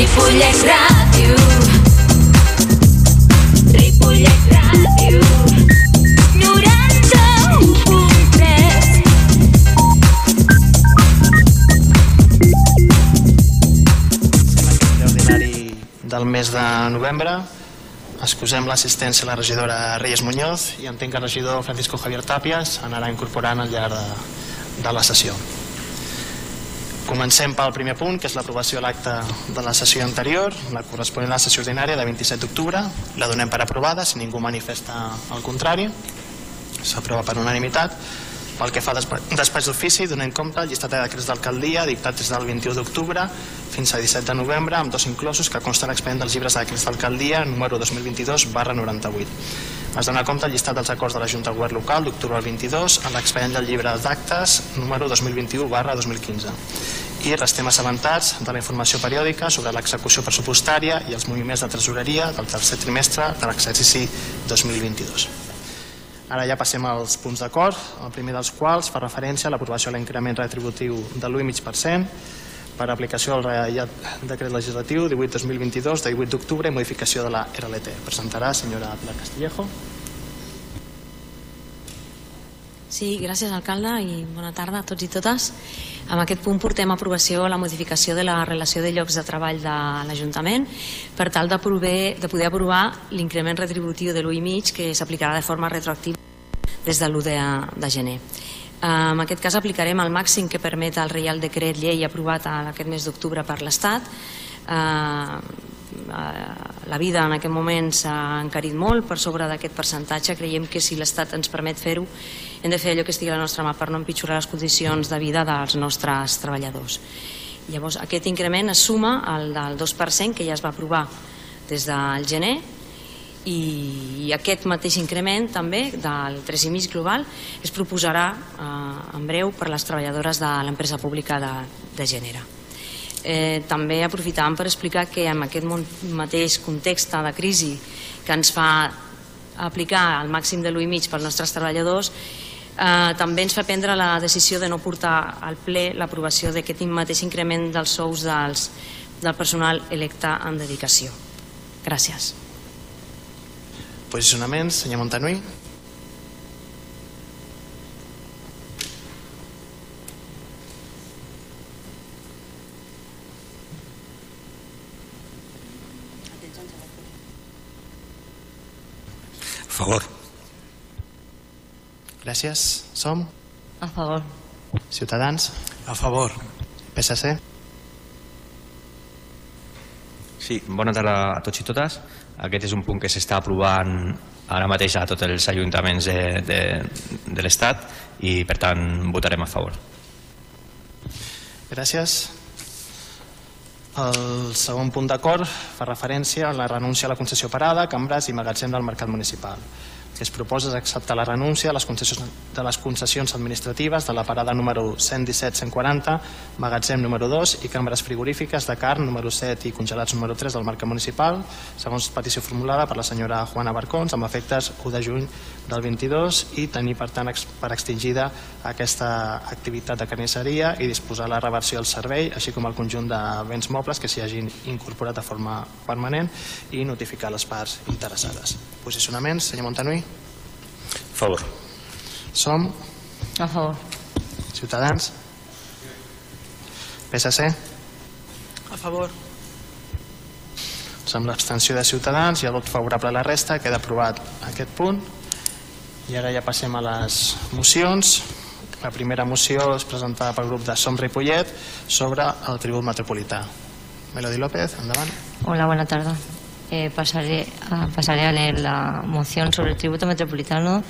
Ripollet Ràdio. Ripollet Ràdio. 91.3 ordinari del mes de novembre. Excusem l'assistència a la regidora Reyes Muñoz i entenc que el regidor Francisco Javier Tàpies anarà incorporant al llarg de, de la sessió. Comencem pel primer punt, que és l'aprovació de l'acte de la sessió anterior, la corresponent a la sessió ordinària de 27 d'octubre. La donem per aprovada, si ningú manifesta el contrari. S'aprova per unanimitat. Pel que fa a despa- despatx d'ofici, donem compte el llistat de decrets d'alcaldia dictat des del 21 d'octubre fins a 17 de novembre, amb dos inclosos que consta a l'expedient dels llibres de decrets d'alcaldia número 2022 barra 98. Es dona compte el llistat dels acords de la Junta de Govern Local d'octubre al 22 a l'expedient del llibre d'actes número 2021 barra 2015 i restem assabentats de la informació periòdica sobre l'execució pressupostària i els moviments de tresoreria del tercer trimestre de l'exercici 2022. Ara ja passem als punts d'acord, el primer dels quals fa referència a l'aprovació de l'increment retributiu de l'1,5% per aplicació del Reial Decret Legislatiu 18-2022 de 18 d'octubre i modificació de la RLT. Presentarà senyora Pilar Castillejo. Sí, gràcies alcalde i bona tarda a tots i totes. Amb aquest punt portem a la modificació de la relació de llocs de treball de l'Ajuntament per tal de, prover, de poder aprovar l'increment retributiu de l'1,5 que s'aplicarà de forma retroactiva des de l'1 de, de gener. Eh, En aquest cas aplicarem el màxim que permet el Reial Decret Llei aprovat aquest mes d'octubre per l'Estat. Eh, la vida en aquest moment s'ha encarit molt per sobre d'aquest percentatge. Creiem que si l'Estat ens permet fer-ho hem de fer allò que estigui a la nostra mà per no empitjorar les condicions de vida dels nostres treballadors. Llavors, aquest increment es suma al del 2% que ja es va aprovar des del gener i aquest mateix increment també del 3,5 global es proposarà eh, en breu per les treballadores de l'empresa pública de, de Gènere. Eh, també aprofitàvem per explicar que en aquest mateix context de crisi que ens fa aplicar el màxim de l'1,5 pels nostres treballadors eh, també ens fa prendre la decisió de no portar al ple l'aprovació d'aquest mateix increment dels sous dels, del personal electe en dedicació. Gràcies. Posicionaments, senyor Montanui. A favor. Gràcies. Som? A favor. Ciutadans? A favor. PSC? Sí, bona tarda a tots i totes. Aquest és un punt que s'està aprovant ara mateix a tots els ajuntaments de, de, de l'Estat i per tant votarem a favor. Gràcies. El segon punt d'acord fa referència a la renúncia a la concessió parada, cambres i magatzem del mercat municipal. Que es proposa és acceptar la renúncia a les concessions, de les concessions administratives de la parada número 117-140, magatzem número 2 i cambres frigorífiques de carn número 7 i congelats número 3 del mercat municipal, segons petició formulada per la senyora Juana Barcons, amb efectes 1 de juny del 22 i tenir per tant ex- per extingida aquesta activitat de carnisseria i disposar la reversió del servei, així com el conjunt de béns mobles que s'hi hagin incorporat de forma permanent i notificar les parts interessades. Posicionaments, senyor Montanui? Favor. Som? A favor. Ciutadans? PSC? A favor. Amb l'abstenció de Ciutadans i el vot favorable a la resta queda aprovat aquest punt. I ara ja passem a les mocions. La primera moció és presentada pel grup de Som Ripollet sobre el tribut metropolità. Melody López, endavant. Hola, buena tarde. Eh, pasaré, a, pasaré a leer la moción sobre el tributo metropolitano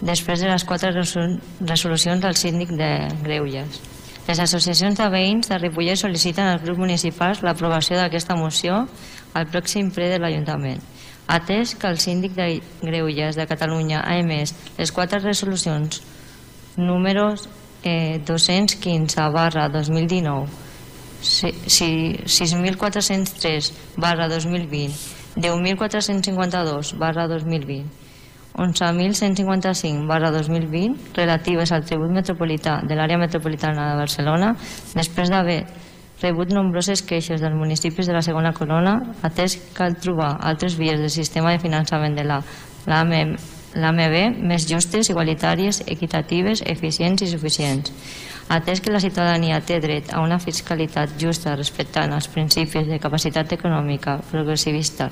després de les quatre resol- resolucions del síndic de Greuges. Les associacions de veïns de Ripollet sol·liciten als grups municipals l'aprovació d'aquesta moció al pròxim ple de l'Ajuntament. Atès que el síndic de Greuges de Catalunya ha emès les quatre resolucions números eh, 215 barra 2019 si- si- 6.403 barra 2020, 10.452 barra 2020, 11.155 barra 2020 relatives al tribut metropolità de l'àrea metropolitana de Barcelona després d'haver rebut nombroses queixes dels municipis de la segona corona, atès que cal trobar altres vies del sistema de finançament de la l'AMB més justes, igualitàries, equitatives, eficients i suficients. Atès que la ciutadania té dret a una fiscalitat justa respectant els principis de capacitat econòmica, progressivista,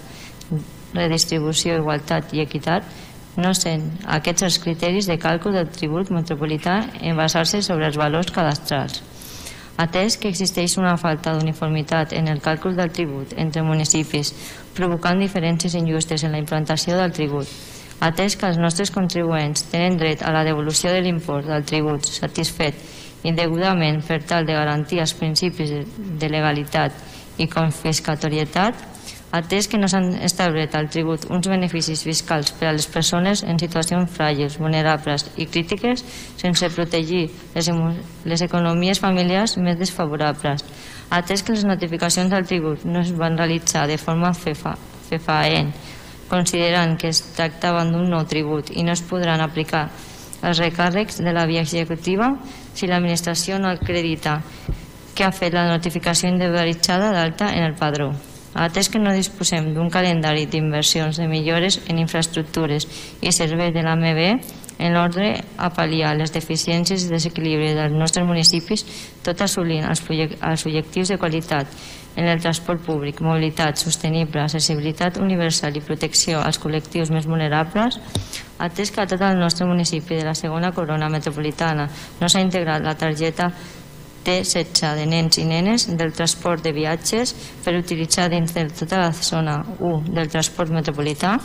redistribució, igualtat i equitat, no sent aquests els criteris de càlcul del tribut metropolità en basar-se sobre els valors cadastrals. Atès que existeix una falta d'uniformitat en el càlcul del tribut entre municipis, provocant diferències injustes en la implantació del tribut, atès que els nostres contribuents tenen dret a la devolució de l'import del tribut satisfet indegudament per tal de garantir els principis de legalitat i confiscatorietat, atès que no s'han establert al tribut uns beneficis fiscals per a les persones en situacions fràgils, vulnerables i crítiques sense protegir les, les economies familiars més desfavorables, atès que les notificacions del tribut no es van realitzar de forma fefa, fefaent, considerant que es tractava d'un nou tribut i no es podran aplicar els recàrrecs de la via executiva si l'administració no acredita que ha fet la notificació individualitzada d'alta en el padró. Atès que no disposem d'un calendari d'inversions de millores en infraestructures i serveis de l'AMB, en l'ordre a pal·liar les deficiències i desequilibri dels nostres municipis, tot assolint els, els objectius de qualitat en el transport públic, mobilitat sostenible, accessibilitat universal i protecció als col·lectius més vulnerables, atès que a tot el nostre municipi de la segona corona metropolitana no s'ha integrat la targeta T16 de nens i nenes del transport de viatges per utilitzar dins de tota la zona 1 del transport metropolità,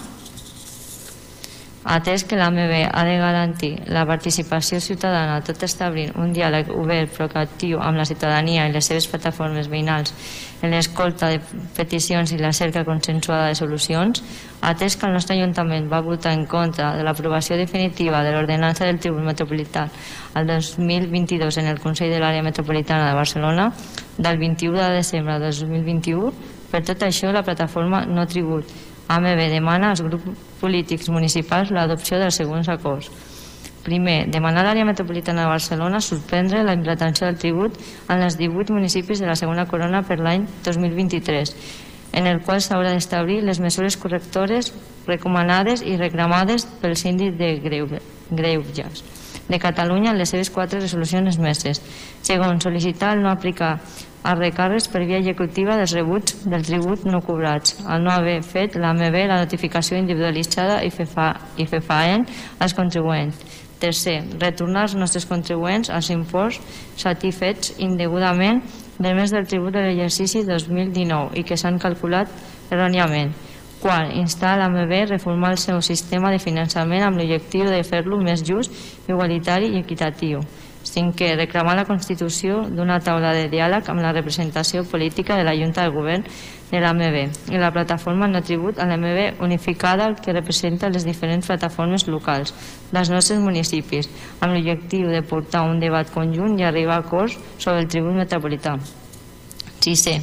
atès que l'AMB ha de garantir la participació ciutadana tot establint un diàleg obert proactiu amb la ciutadania i les seves plataformes veïnals en l'escolta de peticions i la cerca consensuada de solucions, atès que el nostre Ajuntament va votar en contra de l'aprovació definitiva de l'ordenança del Tribunal Metropolità el 2022 en el Consell de l'Àrea Metropolitana de Barcelona del 21 de desembre de 2021, per tot això la plataforma No Tribut AMB demana als grups polítics municipals l'adopció dels següents acords. Primer, demanar a l'àrea metropolitana de Barcelona suspendre la implantació del tribut en les 18 municipis de la segona corona per l'any 2023, en el qual s'haurà d'establir les mesures correctores recomanades i reclamades pel síndic de Greuges de Catalunya en les seves quatre resolucions meses. Segon, sol·licitar el no aplicar els recàrrecs per via executiva dels rebuts del tribut no cobrats, al no haver fet l'AMB la notificació individualitzada i fer, fa, i fer als contribuents. Tercer, retornar als nostres contribuents els imports satisfets indegudament del mes del tribut de l'exercici 2019 i que s'han calculat erròniament. Quart, instar l'AMB a reformar el seu sistema de finançament amb l'objectiu de fer-lo més just, igualitari i equitatiu. Cinquè, reclamar la constitució d'una taula de diàleg amb la representació política de la Junta de Govern de l'AMB i la plataforma No Tribut a l'AMB unificada que representa les diferents plataformes locals dels nostres municipis amb l'objectiu de portar un debat conjunt i arribar a acords sobre el tribut metropolità. Sisè,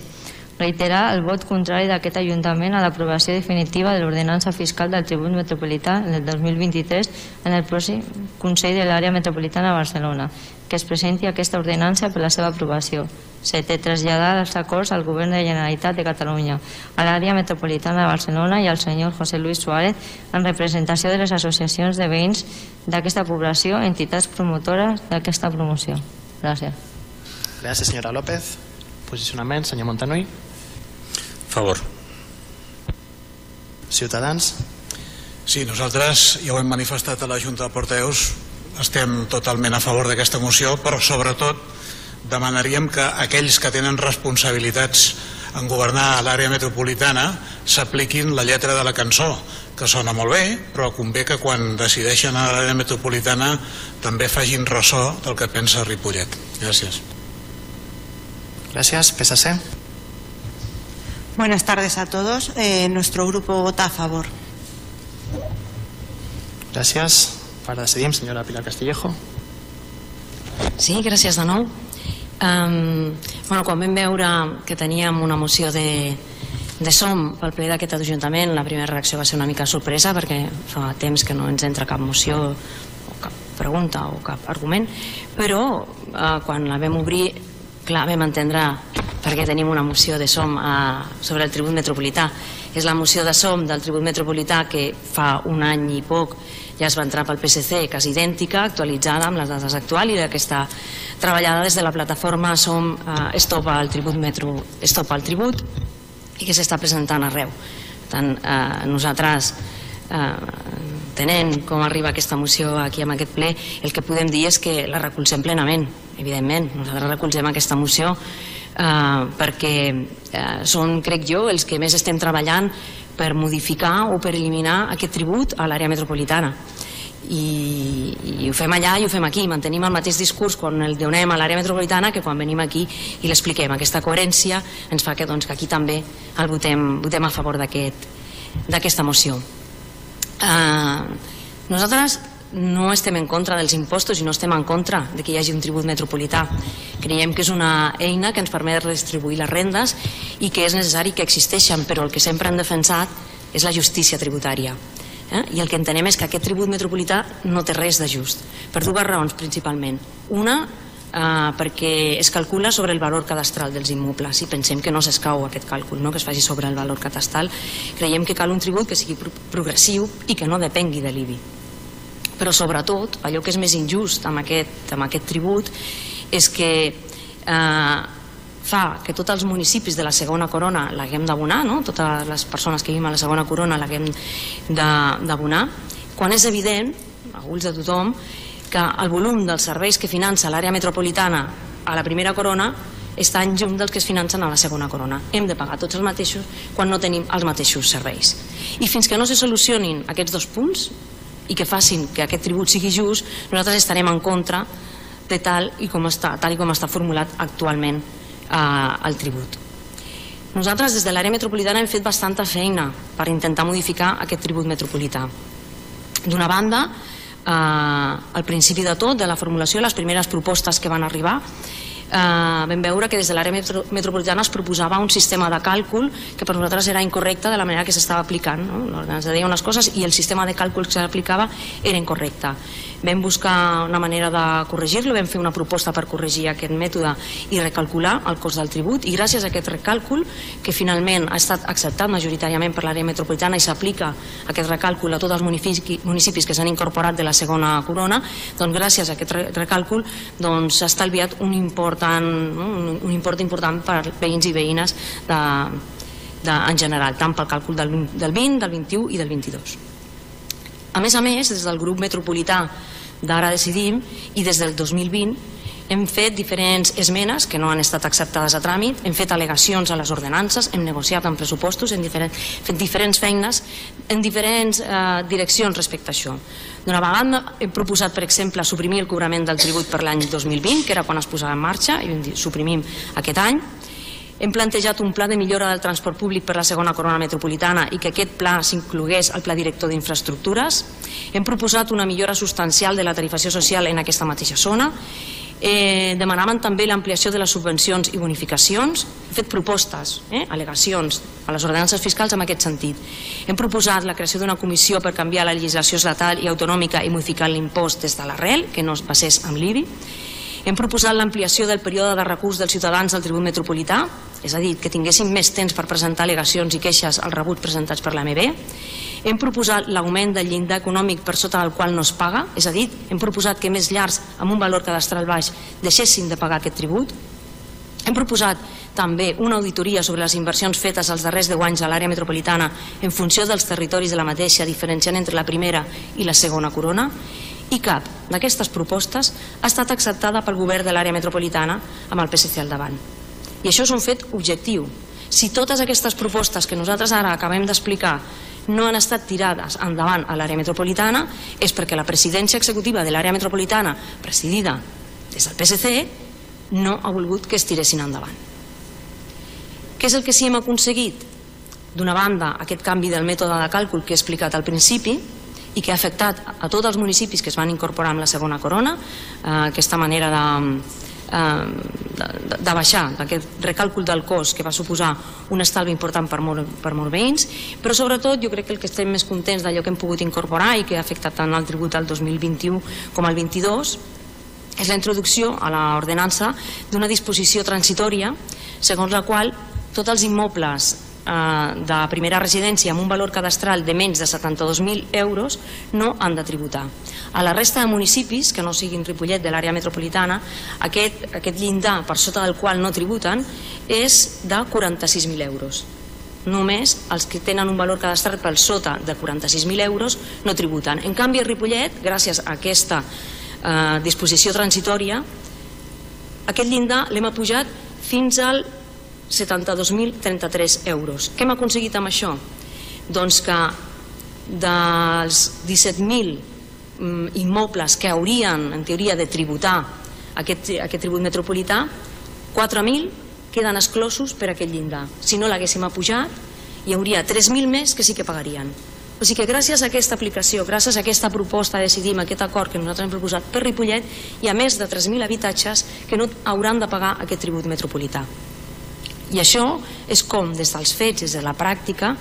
reiterar el vot contrari d'aquest Ajuntament a l'aprovació definitiva de l'ordenança fiscal del Tribut Metropolità en el 2023 en el pròxim Consell de l'Àrea Metropolitana de Barcelona, que es presenti aquesta ordenança per la seva aprovació. Setè, traslladar els acords al Govern de la Generalitat de Catalunya, a l'àrea metropolitana de Barcelona i al senyor José Luis Suárez en representació de les associacions de veïns d'aquesta població, entitats promotores d'aquesta promoció. Gràcies. Gràcies, senyora López. Posicionament, senyor Montanui. Favor. Ciutadans. Sí, nosaltres ja ho hem manifestat a la Junta de Porteus, estem totalment a favor d'aquesta moció, però sobretot demanaríem que aquells que tenen responsabilitats en governar l'àrea metropolitana s'apliquin la lletra de la cançó, que sona molt bé, però convé que quan decideixen a l'àrea metropolitana també facin ressò del que pensa Ripollet. Gràcies. Gràcies. PSC. Buenas tardes a todos. Eh, nuestro grupo vota a favor. Gràcies. Per decidim, senyora Pilar Castillejo. Sí, gràcies de nou. Um, bueno, quan vam veure que teníem una moció de, de SOM pel ple d'aquest Ajuntament, la primera reacció va ser una mica sorpresa perquè fa temps que no ens entra cap moció o cap pregunta o cap argument, però uh, quan la vam obrir, clar, vam entendre perquè tenim una moció de SOM eh, sobre el tribut metropolità. És la moció de SOM del tribut metropolità que fa un any i poc ja es va entrar pel PSC, quasi idèntica, actualitzada amb les dades actuals i que està treballada des de la plataforma SOM eh, Stop al tribut metro, Stop al tribut i que s'està presentant arreu. Per tant, eh, nosaltres eh, tenent com arriba aquesta moció aquí en aquest ple, el que podem dir és que la recolzem plenament, evidentment. Nosaltres recolzem aquesta moció eh, perquè eh, són, crec jo, els que més estem treballant per modificar o per eliminar aquest tribut a l'àrea metropolitana. I, i ho fem allà i ho fem aquí mantenim el mateix discurs quan el donem a l'àrea metropolitana que quan venim aquí i l'expliquem aquesta coherència ens fa que, doncs, que aquí també el votem, votem a favor d'aquesta aquest, moció uh, nosaltres no estem en contra dels impostos i no estem en contra de que hi hagi un tribut metropolità. Creiem que és una eina que ens permet redistribuir les rendes i que és necessari que existeixen, però el que sempre hem defensat és la justícia tributària. Eh? I el que entenem és que aquest tribut metropolità no té res de just, per dues raons principalment. Una, eh, perquè es calcula sobre el valor cadastral dels immobles i pensem que no s'escau aquest càlcul, no? que es faci sobre el valor cadastral. Creiem que cal un tribut que sigui progressiu i que no depengui de l'IBI però sobretot allò que és més injust amb aquest, amb aquest tribut és que eh, fa que tots els municipis de la segona corona l'haguem d'abonar, no? totes les persones que vivim a la segona corona l'haguem d'abonar, quan és evident, a ulls de tothom, que el volum dels serveis que finança l'àrea metropolitana a la primera corona està en junt dels que es financen a la segona corona. Hem de pagar tots els mateixos quan no tenim els mateixos serveis. I fins que no se solucionin aquests dos punts, i que facin que aquest tribut sigui just, nosaltres estarem en contra de tal i com està, tal i com està formulat actualment eh, el tribut. Nosaltres des de l'àrea metropolitana hem fet bastanta feina per intentar modificar aquest tribut metropolità. D'una banda, eh, al principi de tot, de la formulació, les primeres propostes que van arribar eh, vam veure que des de l'àrea metro, metropolitana es proposava un sistema de càlcul que per nosaltres era incorrecte de la manera que s'estava aplicant. No? Ens deia unes coses i el sistema de càlcul que s'aplicava era incorrecte. Vam buscar una manera de corregir-lo, vam fer una proposta per corregir aquest mètode i recalcular el cost del tribut i gràcies a aquest recàlcul, que finalment ha estat acceptat majoritàriament per l'àrea metropolitana i s'aplica aquest recàlcul a tots els municipis, que s'han incorporat de la segona corona, doncs gràcies a aquest recàlcul doncs, s'ha doncs, estalviat un import important, un import important per veïns i veïnes de, de, en general, tant pel càlcul del, del 20, del 21 i del 22. A més a més, des del grup metropolità d'Ara Decidim i des del 2020 hem fet diferents esmenes que no han estat acceptades a tràmit, hem fet al·legacions a les ordenances, hem negociat amb pressupostos, hem diferent, fet diferents feines en diferents eh, direccions respecte a això. D'una vegada hem proposat, per exemple, suprimir el cobrament del tribut per l'any 2020, que era quan es posava en marxa, i suprimim aquest any. Hem plantejat un pla de millora del transport públic per la segona corona metropolitana i que aquest pla s'inclogués al pla director d'infraestructures. Hem proposat una millora substancial de la tarifació social en aquesta mateixa zona Eh, demanaven també l'ampliació de les subvencions i bonificacions. Hem fet propostes, eh, al·legacions a les ordenances fiscals en aquest sentit. Hem proposat la creació d'una comissió per canviar la legislació estatal i autonòmica i modificar l'impost des de l'arrel, que no es basés en l'IBI. Hem proposat l'ampliació del període de recurs dels ciutadans al Tribut Metropolità, és a dir, que tinguessin més temps per presentar al·legacions i queixes al rebut presentats per l'AMB. Hem proposat l'augment del llindar econòmic per sota del qual no es paga, és a dir, hem proposat que més llars amb un valor cadastral baix deixessin de pagar aquest tribut. Hem proposat també una auditoria sobre les inversions fetes els darrers 10 anys a l'àrea metropolitana en funció dels territoris de la mateixa, diferenciant entre la primera i la segona corona, i cap d'aquestes propostes ha estat acceptada pel govern de l'àrea metropolitana amb el PSC al davant. I això és un fet objectiu. Si totes aquestes propostes que nosaltres ara acabem d'explicar no han estat tirades endavant a l'àrea metropolitana és perquè la presidència executiva de l'àrea metropolitana, presidida des del PSC, no ha volgut que es tiressin endavant. Què és el que sí hem aconseguit? D'una banda, aquest canvi del mètode de càlcul que he explicat al principi i que ha afectat a tots els municipis que es van incorporar amb la segona corona, eh, aquesta manera de, eh, de baixar d'aquest recàlcul del cost que va suposar un estalvi important per molt, per molt veïns, però sobretot jo crec que el que estem més contents d'allò que hem pogut incorporar i que ha afectat tant el tribut al 2021 com al 22 és la introducció a l'ordenança d'una disposició transitòria segons la qual tots els immobles de primera residència amb un valor cadastral de menys de 72.000 euros no han de tributar. A la resta de municipis, que no siguin Ripollet de l'àrea metropolitana, aquest, aquest llindar per sota del qual no tributen és de 46.000 euros. Només els que tenen un valor cadastral per sota de 46.000 euros no tributen. En canvi, a Ripollet, gràcies a aquesta eh, disposició transitòria, aquest llindar l'hem apujat fins al 72.033 euros. Què hem aconseguit amb això? Doncs que dels 17.000 mm, immobles que haurien, en teoria, de tributar aquest, aquest tribut metropolità, 4.000 queden exclosos per aquest llindar. Si no l'haguéssim apujat, hi hauria 3.000 més que sí que pagarien. O sigui que gràcies a aquesta aplicació, gràcies a aquesta proposta, decidim aquest acord que nosaltres hem proposat per Ripollet, hi ha més de 3.000 habitatges que no hauran de pagar aquest tribut metropolità. I això és com, des dels fets, des de la pràctica,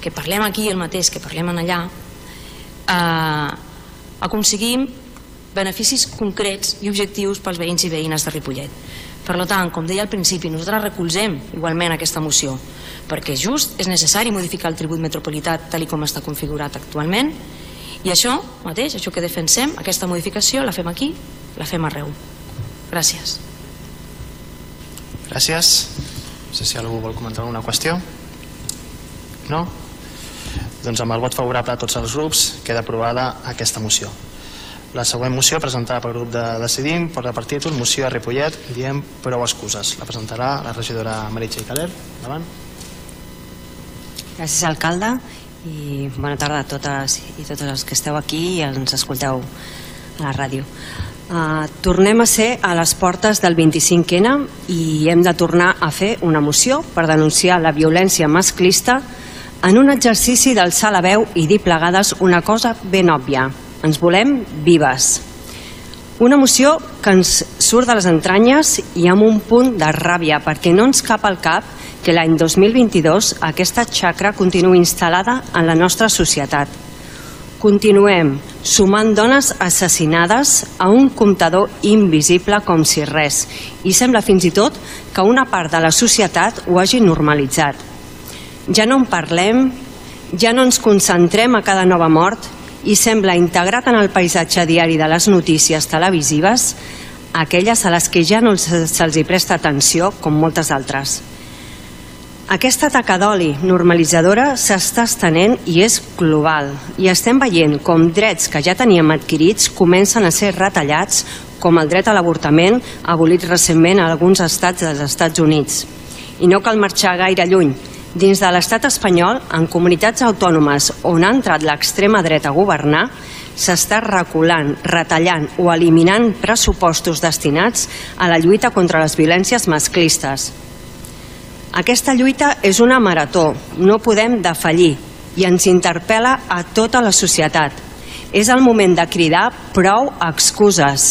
que parlem aquí el mateix que parlem en allà, eh, aconseguim beneficis concrets i objectius pels veïns i veïnes de Ripollet. Per tant, com deia al principi, nosaltres recolzem igualment aquesta moció, perquè just és necessari modificar el tribut metropolità tal com està configurat actualment, i això mateix, això que defensem, aquesta modificació, la fem aquí, la fem arreu. Gràcies. Gràcies. Sé si algú vol comentar alguna qüestió. No? Doncs amb el vot favorable a tots els grups queda aprovada aquesta moció. La següent moció presentada pel grup de Decidim porta per títol Moció a Ripollet, diem prou excuses. La presentarà la regidora Meritxell Caler. Endavant. Gràcies, alcalde, i bona tarda a totes i totes els que esteu aquí i ens escolteu a la ràdio. Uh, tornem a ser a les portes del 25N i hem de tornar a fer una moció per denunciar la violència masclista en un exercici d'alçar la veu i dir plegades una cosa ben òbvia. Ens volem vives. Una emoció que ens surt de les entranyes i amb un punt de ràbia perquè no ens cap al cap que l'any 2022 aquesta xacra continuï instal·lada en la nostra societat. Continuem sumant dones assassinades a un comptador invisible com si res i sembla fins i tot que una part de la societat ho hagi normalitzat. Ja no en parlem, ja no ens concentrem a cada nova mort i sembla integrat en el paisatge diari de les notícies televisives aquelles a les que ja no se'ls presta atenció com moltes altres. Aquesta taca d'oli normalitzadora s'està estenent i és global i estem veient com drets que ja teníem adquirits comencen a ser retallats com el dret a l'avortament abolit recentment a alguns estats dels Estats Units. I no cal marxar gaire lluny. Dins de l'estat espanyol, en comunitats autònomes on ha entrat l'extrema dreta a governar, s'està reculant, retallant o eliminant pressupostos destinats a la lluita contra les violències masclistes. Aquesta lluita és una marató, no podem defallir i ens interpel·la a tota la societat. És el moment de cridar prou excuses.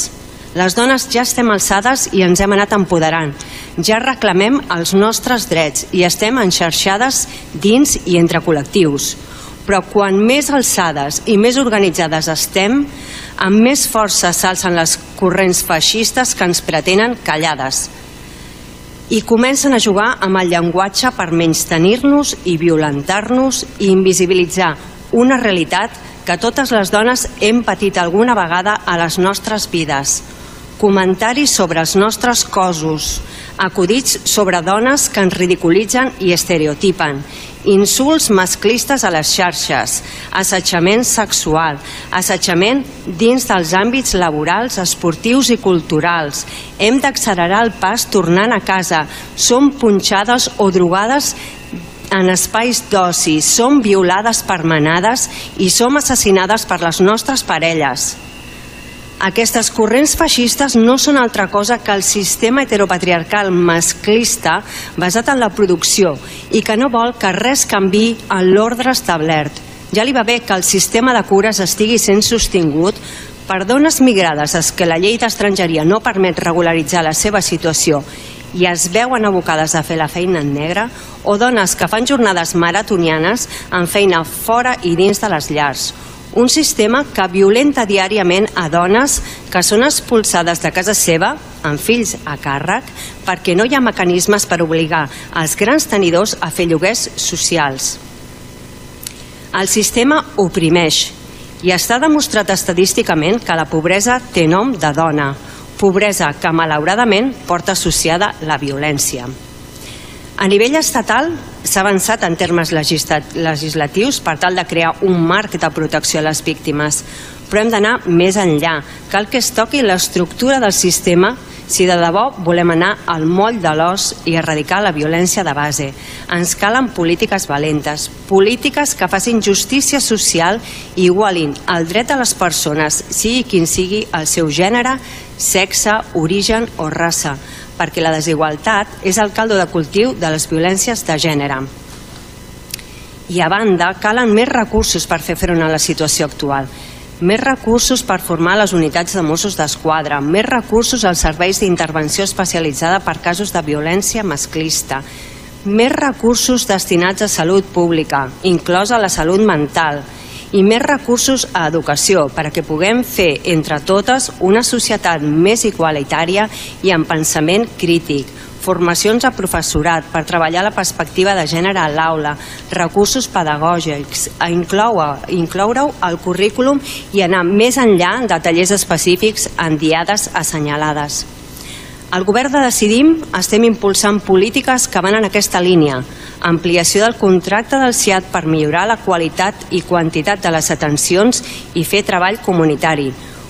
Les dones ja estem alçades i ens hem anat empoderant. Ja reclamem els nostres drets i estem enxarxades dins i entre col·lectius. Però quan més alçades i més organitzades estem, amb més força s'alcen les corrents feixistes que ens pretenen callades i comencen a jugar amb el llenguatge per menystenir-nos i violentar-nos i invisibilitzar una realitat que totes les dones hem patit alguna vegada a les nostres vides. Comentaris sobre els nostres cossos, acudits sobre dones que ens ridiculitzen i estereotipen, insults masclistes a les xarxes, assetjament sexual, assetjament dins dels àmbits laborals, esportius i culturals. Hem d'accelerar el pas tornant a casa. Som punxades o drogades en espais d'oci, som violades per manades i som assassinades per les nostres parelles. Aquestes corrents feixistes no són altra cosa que el sistema heteropatriarcal masclista basat en la producció i que no vol que res canvi en l'ordre establert. Ja li va bé que el sistema de cures estigui sent sostingut per dones migrades a que la llei d'estrangeria no permet regularitzar la seva situació i es veuen abocades a fer la feina en negre, o dones que fan jornades maratonianes amb feina fora i dins de les llars, un sistema que violenta diàriament a dones que són expulsades de casa seva amb fills a càrrec perquè no hi ha mecanismes per obligar els grans tenidors a fer lloguers socials. El sistema oprimeix i està demostrat estadísticament que la pobresa té nom de dona, pobresa que malauradament porta associada la violència. A nivell estatal s'ha avançat en termes legisla- legislatius per tal de crear un marc de protecció a les víctimes, però hem d'anar més enllà. Cal que es toqui l'estructura del sistema si de debò volem anar al moll de l'os i erradicar la violència de base. Ens calen polítiques valentes, polítiques que facin justícia social i igualin el dret a les persones, sigui quin sigui el seu gènere, sexe, origen o raça, perquè la desigualtat és el caldo de cultiu de les violències de gènere. I a banda, calen més recursos per fer front a la situació actual. Més recursos per formar les unitats de Mossos d'Esquadra, més recursos als serveis d'intervenció especialitzada per casos de violència masclista, més recursos destinats a salut pública, inclosa la salut mental, i més recursos a educació perquè puguem fer entre totes una societat més igualitària i amb pensament crític, formacions a professorat per treballar la perspectiva de gènere a l'aula, recursos pedagògics, a incloure- incloure-ho al currículum i anar més enllà de tallers específics en diades assenyalades. Al govern de Decidim estem impulsant polítiques que van en aquesta línia. Ampliació del contracte del CIAT per millorar la qualitat i quantitat de les atencions i fer treball comunitari.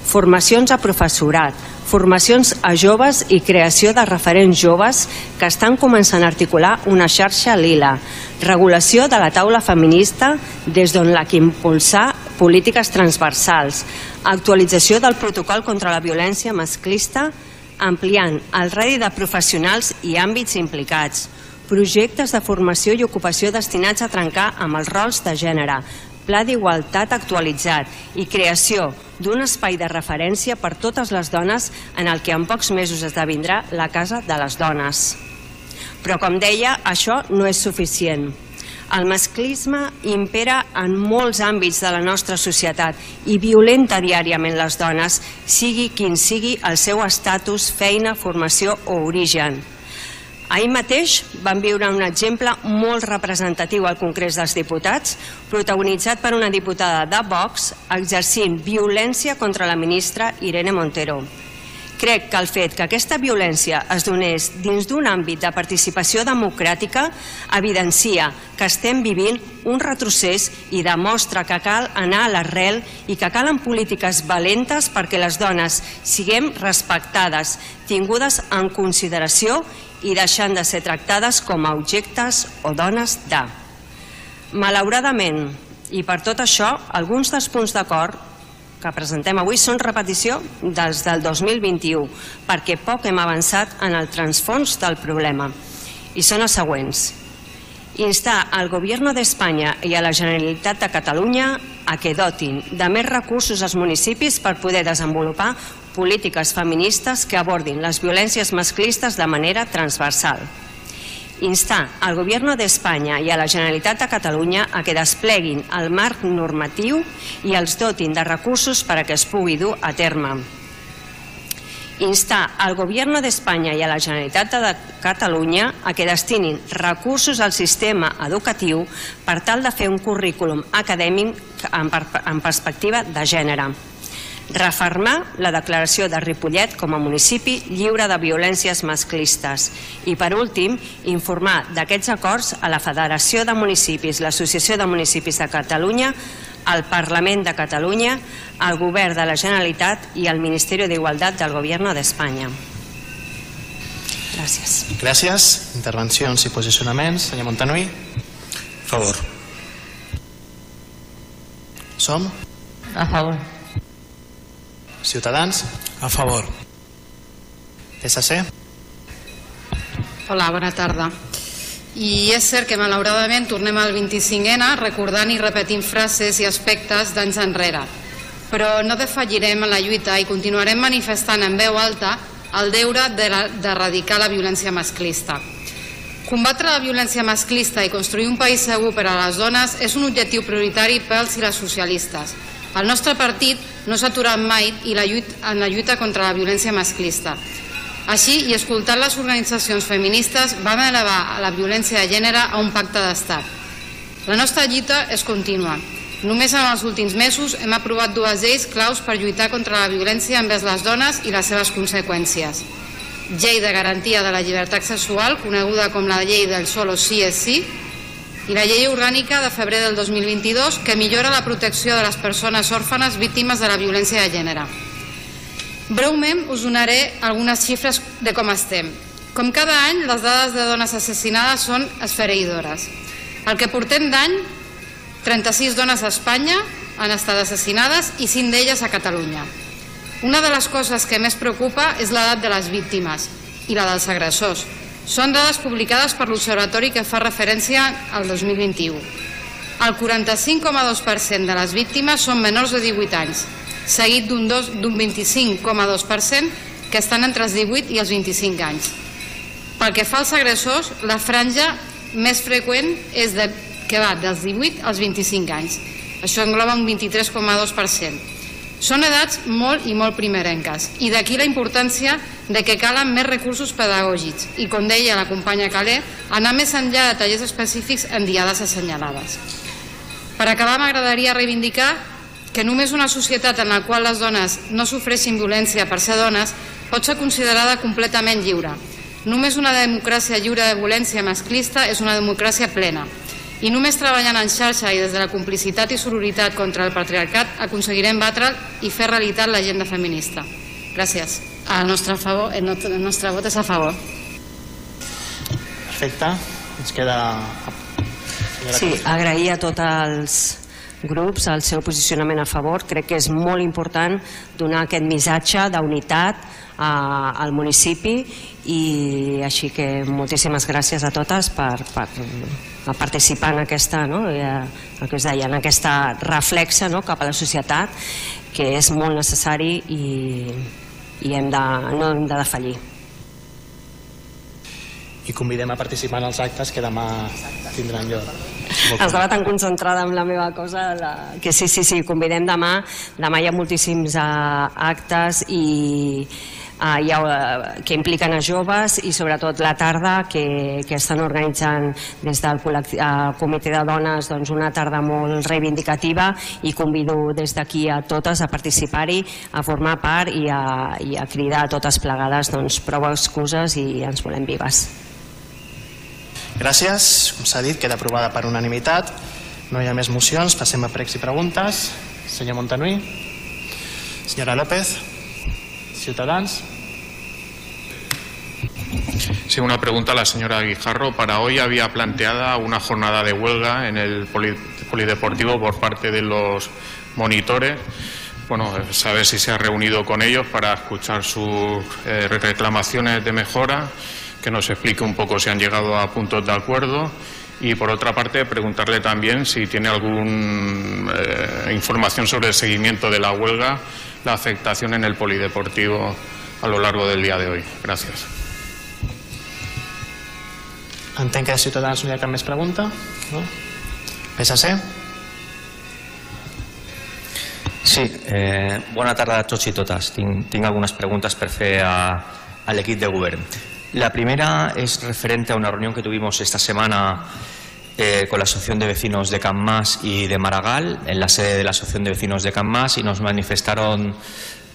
Formacions a professorat, formacions a joves i creació de referents joves que estan començant a articular una xarxa lila. Regulació de la taula feminista des d'on la que impulsar polítiques transversals. Actualització del protocol contra la violència masclista ampliant el radi de professionals i àmbits implicats, projectes de formació i ocupació destinats a trencar amb els rols de gènere, pla d'igualtat actualitzat i creació d'un espai de referència per totes les dones en el que en pocs mesos esdevindrà la Casa de les Dones. Però, com deia, això no és suficient. El masclisme impera en molts àmbits de la nostra societat i violenta diàriament les dones, sigui quin sigui el seu estatus, feina, formació o origen. Ahir mateix vam viure un exemple molt representatiu al Congrés dels Diputats, protagonitzat per una diputada de Vox exercint violència contra la ministra Irene Montero. Crec que el fet que aquesta violència es donés dins d'un àmbit de participació democràtica evidencia que estem vivint un retrocés i demostra que cal anar a l'arrel i que calen polítiques valentes perquè les dones siguem respectades, tingudes en consideració i deixant de ser tractades com a objectes o dones de. Malauradament, i per tot això, alguns dels punts d'acord que presentem avui són repetició dels del 2021, perquè poc hem avançat en el transfons del problema. I són els següents. Instar al Gobierno de España i a la Generalitat de Catalunya a que dotin de més recursos als municipis per poder desenvolupar polítiques feministes que abordin les violències masclistes de manera transversal. Instar al Gobierno de España i a la Generalitat de Catalunya a que despleguin el marc normatiu i els dotin de recursos per a que es pugui dur a terme. Instar al Gobierno de España i a la Generalitat de Catalunya a que destinin recursos al sistema educatiu per tal de fer un currículum acadèmic en perspectiva de gènere refermar la declaració de Ripollet com a municipi lliure de violències masclistes i, per últim, informar d'aquests acords a la Federació de Municipis, l'Associació de Municipis de Catalunya, al Parlament de Catalunya, al Govern de la Generalitat i al Ministeri d'Igualtat del Govern d'Espanya. Gràcies. Gràcies. Intervencions i posicionaments. Senyor Montanui. Favor. Som? A favor. Ciutadans? A favor. PSC? Hola, bona tarda. I és cert que malauradament tornem al 25N recordant i repetint frases i aspectes d'anys enrere. Però no defallirem en la lluita i continuarem manifestant en veu alta el deure d'erradicar la violència masclista. Combatre la violència masclista i construir un país segur per a les dones és un objectiu prioritari pels i les socialistes. El nostre partit no s'ha aturat mai i la lluita, en la lluita contra la violència masclista. Així, i escoltant les organitzacions feministes, vam elevar la violència de gènere a un pacte d'estat. La nostra lluita és contínua. Només en els últims mesos hem aprovat dues lleis claus per lluitar contra la violència envers les dones i les seves conseqüències. Llei de garantia de la llibertat sexual, coneguda com la llei del solo sí és sí, i la llei orgànica de febrer del 2022 que millora la protecció de les persones òrfanes víctimes de la violència de gènere. Breument us donaré algunes xifres de com estem. Com cada any, les dades de dones assassinades són esfereïdores. El que portem d'any, 36 dones a Espanya han estat assassinades i 5 d'elles a Catalunya. Una de les coses que més preocupa és l'edat de les víctimes i la dels agressors. Són dades publicades per l'Observatori que fa referència al 2021. El 45,2% de les víctimes són menors de 18 anys, seguit d'un dos- d'un 25,2% que estan entre els 18 i els 25 anys. Pel que fa als agressors, la franja més freqüent és de, que va dels 18 als 25 anys. Això engloba un 23,2%. Són edats molt i molt primerenques i d'aquí la importància de que calen més recursos pedagògics i, com deia la companya Calé, anar més enllà de tallers específics en diades assenyalades. Per acabar, m'agradaria reivindicar que només una societat en la qual les dones no sofreixin violència per ser dones pot ser considerada completament lliure. Només una democràcia lliure de violència masclista és una democràcia plena. I només treballant en xarxa i des de la complicitat i sororitat contra el patriarcat aconseguirem batre'l i fer realitat l'agenda feminista. Gràcies. El nostre, favor, el nostre, el nostre vot és a favor. Perfecte. Ens queda... Senyora Sí, agrair a tots els grups el seu posicionament a favor. Crec que és molt important donar aquest missatge d'unitat a- al municipi i així que moltíssimes gràcies a totes per, per participar en aquesta, no? eh, el que us deia, en aquesta reflexa no? cap a la societat que és molt necessari i, i hem de, no hem de defallir. I convidem a participar en els actes que demà tindran lloc. Estava tan concentrada en la meva cosa la... que sí, sí, sí, convidem demà. Demà hi ha moltíssims uh, actes i uh, hi ha, uh, que impliquen a joves i sobretot la tarda que, que estan organitzant des del uh, comitè de dones doncs, una tarda molt reivindicativa i convido des d'aquí a totes a participar-hi, a formar part i a, i a cridar a totes plegades doncs, prou excuses i ens volem vives. Gràcies. Com s'ha dit, queda aprovada per unanimitat. No hi ha més mocions. Passem a pregs i preguntes. Senyor Montanui. Senyora López. Ciutadans. Sí, una pregunta a la señora Guijarro. Para hoy había planteada una jornada de huelga en el poli- polideportivo por parte de los monitores. Bueno, eh, saber si se ha reunido con ellos para escuchar sus eh, reclamaciones de mejora, que nos explique un poco si han llegado a puntos de acuerdo. Y por otra parte, preguntarle también si tiene alguna información sobre el seguimiento de la huelga, la afectación en el polideportivo a lo largo del día de hoy. Gracias. Entenc que de Ciutadans no hi ha cap més pregunta. No? PSC. Sí, eh, bona tarda a tots i totes. Tinc, tinc algunes preguntes per fer a, a l'equip de govern. La primera es referente a una reunión que tuvimos esta semana eh, con la Asociación de Vecinos de Can Mas y de Maragall, en la sede de la Asociación de Vecinos de Can Mas, y nos manifestaron,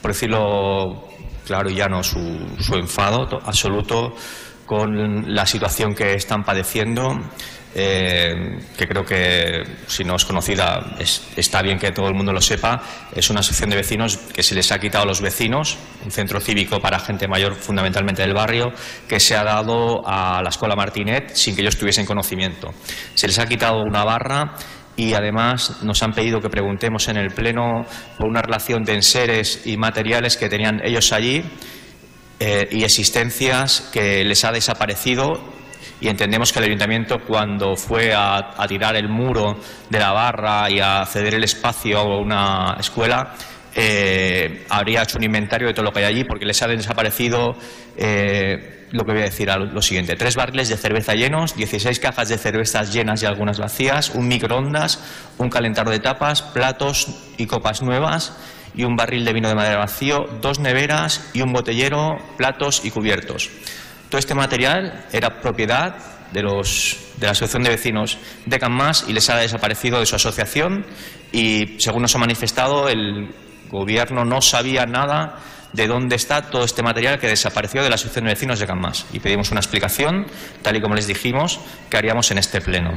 por decirlo claro y llano, su, su enfado to- absoluto con la situación que están padeciendo, eh, que creo que si no es conocida es- está bien que todo el mundo lo sepa, es una asociación de vecinos que se les ha quitado a los vecinos, un centro cívico para gente mayor fundamentalmente del barrio, que se ha dado a la Escuela Martinet sin que ellos tuviesen conocimiento. Se les ha quitado una barra y además nos han pedido que preguntemos en el Pleno por una relación de enseres y materiales que tenían ellos allí eh, y existencias que les ha desaparecido y entendemos que el ayuntamiento cuando fue a, tirar el muro de la barra y a ceder el espacio a una escuela eh, habría hecho un inventario de todo lo que hay allí porque les ha desaparecido eh, lo que voy a decir a lo, lo siguiente tres barriles de cerveza llenos 16 cajas de cervezas llenas y algunas vacías un microondas un calentador de tapas platos y copas nuevas y un barril de vino de madera vacío, dos neveras y un botellero, platos y cubiertos. Todo este material era propiedad de, los, de la Asociación de Vecinos de Can Mas y les ha desaparecido de su asociación y, según nos ha manifestado, el gobierno no sabía nada de dónde está todo este material que desapareció de la Asociación de Vecinos de Can Mas y pedimos una explicación, tal y como les dijimos, que haríamos en este pleno.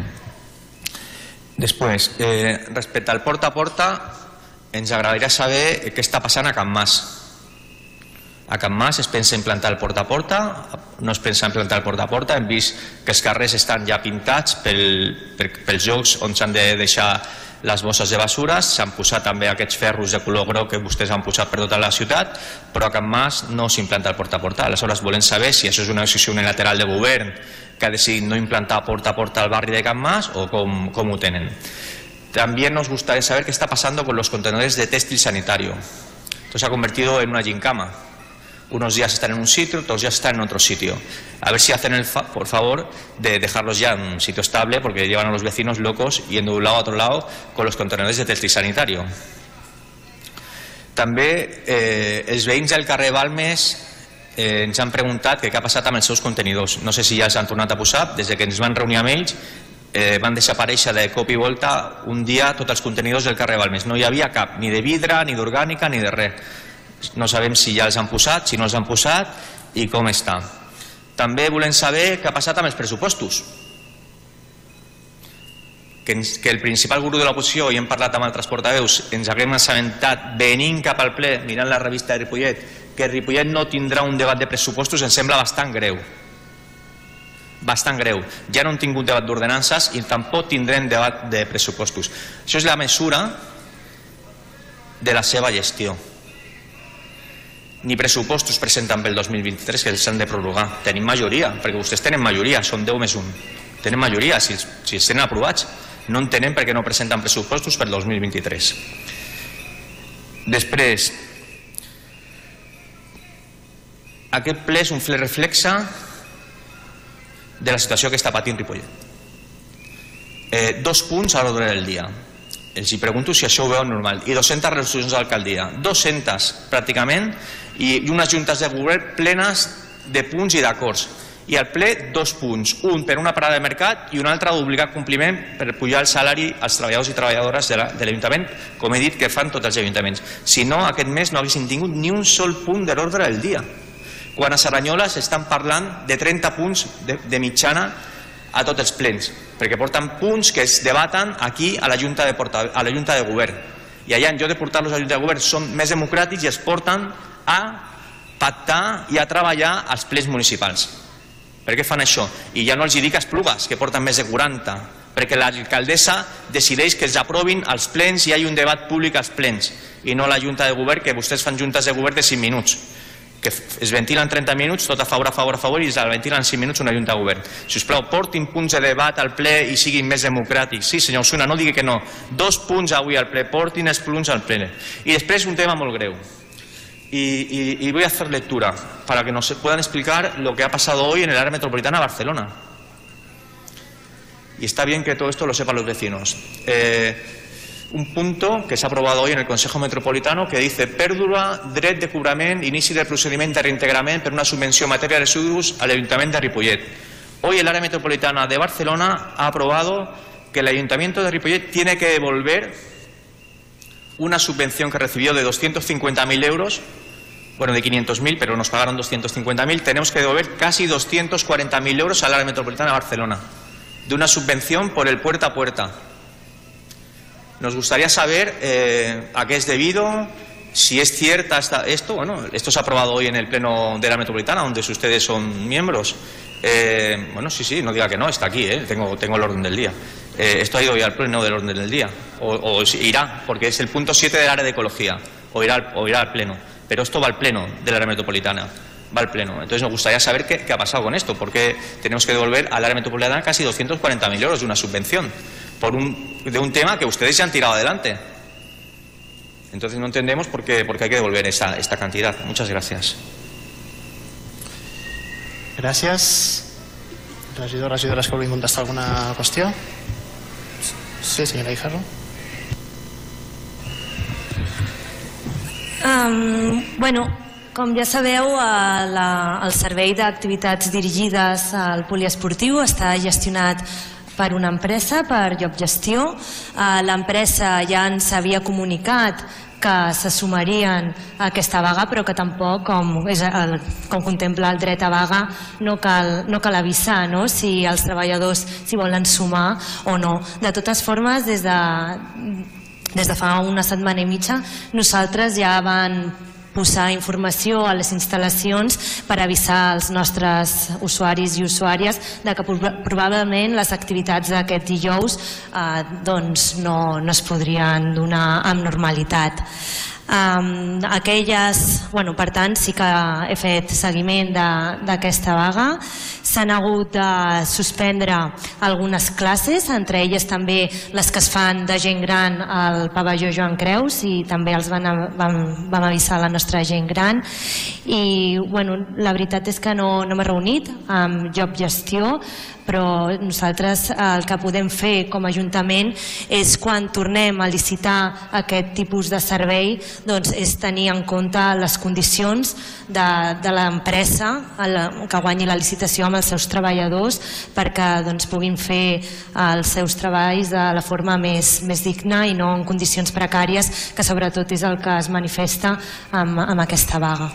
Després, eh, respecte al porta a porta, ens agradaria saber què està passant a Can Mas. A Can Mas es pensa implantar el porta a porta, no es pensa implantar el porta a porta, hem vist que els carrers estan ja pintats pel, per, pels jocs on s'han de deixar les bosses de basures, s'han posat també aquests ferros de color groc que vostès han posat per tota la ciutat, però a Can Mas no s'implanta el porta a porta. Aleshores volem saber si això és una decisió unilateral de govern que ha decidit no implantar porta a porta al barri de Can Mas o com, com ho tenen. También nos gustaría saber qué está pasando con los contenedores de textil sanitario. Esto se ha convertido en una gincama. Unos días están en un sitio, otros días están en otro sitio. A ver si hacen el fa por favor de dejarlos ya en un sitio estable porque llevan a los vecinos locos yendo de un lado a otro lado con los contenedores de textil sanitario. També eh, els veïns del carrer Balmes eh, ens han preguntat què ha passat amb els seus contenidors. No sé si ja els han tornat a posar, des de que ens van reunir amb ells eh, van desaparèixer de cop i volta un dia tots els contenidors del carrer Balmes. No hi havia cap, ni de vidre, ni d'orgànica, ni de res. No sabem si ja els han posat, si no els han posat i com està. També volem saber què ha passat amb els pressupostos. Que, ens, que el principal guru de l'oposició, i hem parlat amb altres portaveus, ens haguem assabentat venint cap al ple, mirant la revista de Ripollet, que Ripollet no tindrà un debat de pressupostos, ens sembla bastant greu bastant greu. Ja no hem tingut debat d'ordenances i tampoc tindrem debat de pressupostos. Això és la mesura de la seva gestió. Ni pressupostos presenten pel 2023 que els han de prorrogar. Tenim majoria, perquè vostès tenen majoria, són 10 més 1. Tenen majoria, si, si els tenen aprovats. No entenem per què no presenten pressupostos pel 2023. Després, aquest ple és un ple reflexa de la situació que està patint Ripollet. Eh, dos punts a l'ordre del dia. Els hi pregunto si això ho veuen normal. I 200 resolucions d'alcaldia. 200 pràcticament i unes juntes de govern plenes de punts i d'acords. I al ple dos punts. Un per una parada de mercat i un altre d'obligar compliment per pujar el salari als treballadors i treballadores de l'Ajuntament, la, com he dit que fan tots els ajuntaments. Si no, aquest mes no haguessin tingut ni un sol punt de l'ordre del dia quan a Saranyola s'estan parlant de 30 punts de, de mitjana a tots els plens, perquè porten punts que es debaten aquí a la Junta de, Porta, a la Junta de Govern. I allà, en lloc de portar-los a la Junta de Govern, són més democràtics i es porten a pactar i a treballar als plens municipals. Per què fan això? I ja no els dic Esplugues, que porten més de 40, perquè l'alcaldessa decideix que els aprovin als plens i hi ha un debat públic als plens, i no la Junta de Govern, que vostès fan juntes de govern de 5 minuts que es ventilen 30 minuts, tot a favor, a favor, a favor, i es ventilen en 5 minuts una junta de govern. Si us plau, portin punts de debat al ple i siguin més democràtics. Sí, senyor Osuna, no digui que no. Dos punts avui al ple, portin els punts al ple. I després un tema molt greu. Y, y, y voy a hacer lectura para que nos puedan explicar lo que ha pasado hoy en el área metropolitana de Barcelona. Y está bien que todo esto lo sepan los vecinos. Eh, un punto que s'ha aprovat hoy en el Consejo Metropolitano que dice pèrdua dret de cobrament, inici del procediment de reintegrament per una subvenció en matèria de residus al Ayuntamiento de Ripollet. Hoy el área metropolitana de Barcelona ha aprobado que el Ayuntamiento de Ripollet tiene que devolver una subvención que recibió de 250.000 euros, bueno, de 500.000, pero nos pagaron 250.000, tenemos que devolver casi 240.000 euros al área metropolitana de Barcelona, de una subvención por el puerta a puerta. Nos gustaría saber eh, a qué es debido, si es cierta esta, esto. Bueno, esto se ha aprobado hoy en el Pleno de la Metropolitana, donde ustedes son miembros. Eh, bueno, sí, sí, no diga que no, está aquí, eh, tengo, tengo el orden del día. Eh, esto ha ido hoy al Pleno del orden del día, o, o irá, porque es el punto 7 del área de ecología, o irá, o irá al Pleno. Pero esto va al Pleno de la área metropolitana va al Pleno. Entonces nos gustaría saber qué, qué, ha pasado con esto, porque tenemos que devolver al área metropolitana casi 240.000 euros de una subvención por un, de un tema que ustedes ya han tirado adelante. Entonces no entendemos por qué, por qué hay que devolver esa, esta cantidad. Muchas gracias. Gràcies. Regidor, regidores que vulguin contestar alguna qüestió? Sí, senyora Guijarro. Um, bueno, com ja sabeu, la, el servei d'activitats dirigides al poliesportiu està gestionat per una empresa, per Llop Gestió. Eh, L'empresa ja ens havia comunicat que se sumarien a aquesta vaga, però que tampoc, com, és el, com contempla el dret a vaga, no cal, no cal avisar no? si els treballadors s'hi volen sumar o no. De totes formes, des de, des de fa una setmana i mitja, nosaltres ja van posar informació a les instal·lacions per avisar els nostres usuaris i usuàries de que proba- probablement les activitats d'aquest dijous eh, doncs no, no es podrien donar amb normalitat. Um, aquelles, bueno, per tant, sí que he fet seguiment d'aquesta vaga. S'han hagut de suspendre algunes classes, entre elles també les que es fan de gent gran al pavelló Joan Creus i també els van, vam, vam avisar la nostra gent gran. I bueno, la veritat és que no, no m'he reunit amb Job Gestió, però nosaltres eh, el que podem fer com a Ajuntament és quan tornem a licitar aquest tipus de servei doncs és tenir en compte les condicions de, de l'empresa que guanyi la licitació amb els seus treballadors perquè doncs, puguin fer els seus treballs de la forma més, més digna i no en condicions precàries que sobretot és el que es manifesta amb, amb aquesta vaga.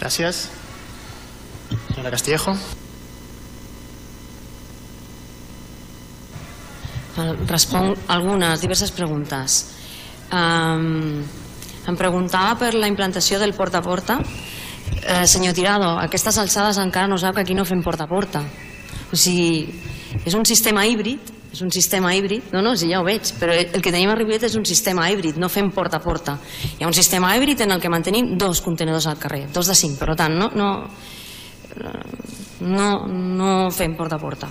Gracias. Señora Castillejo. Responc algunes, diverses preguntes. Um, em preguntava per la implantació del porta a porta. Eh, senyor Tirado, aquestes alçades encara no sap que aquí no fem porta a porta. O sigui, és un sistema híbrid, és un sistema híbrid, no, no, sí, ja ho veig, però el que tenim a Ripollet és un sistema híbrid, no fem porta a porta. Hi ha un sistema híbrid en el que mantenim dos contenidors al carrer, dos de cinc, per tant, no, no, no, no fem porta a porta.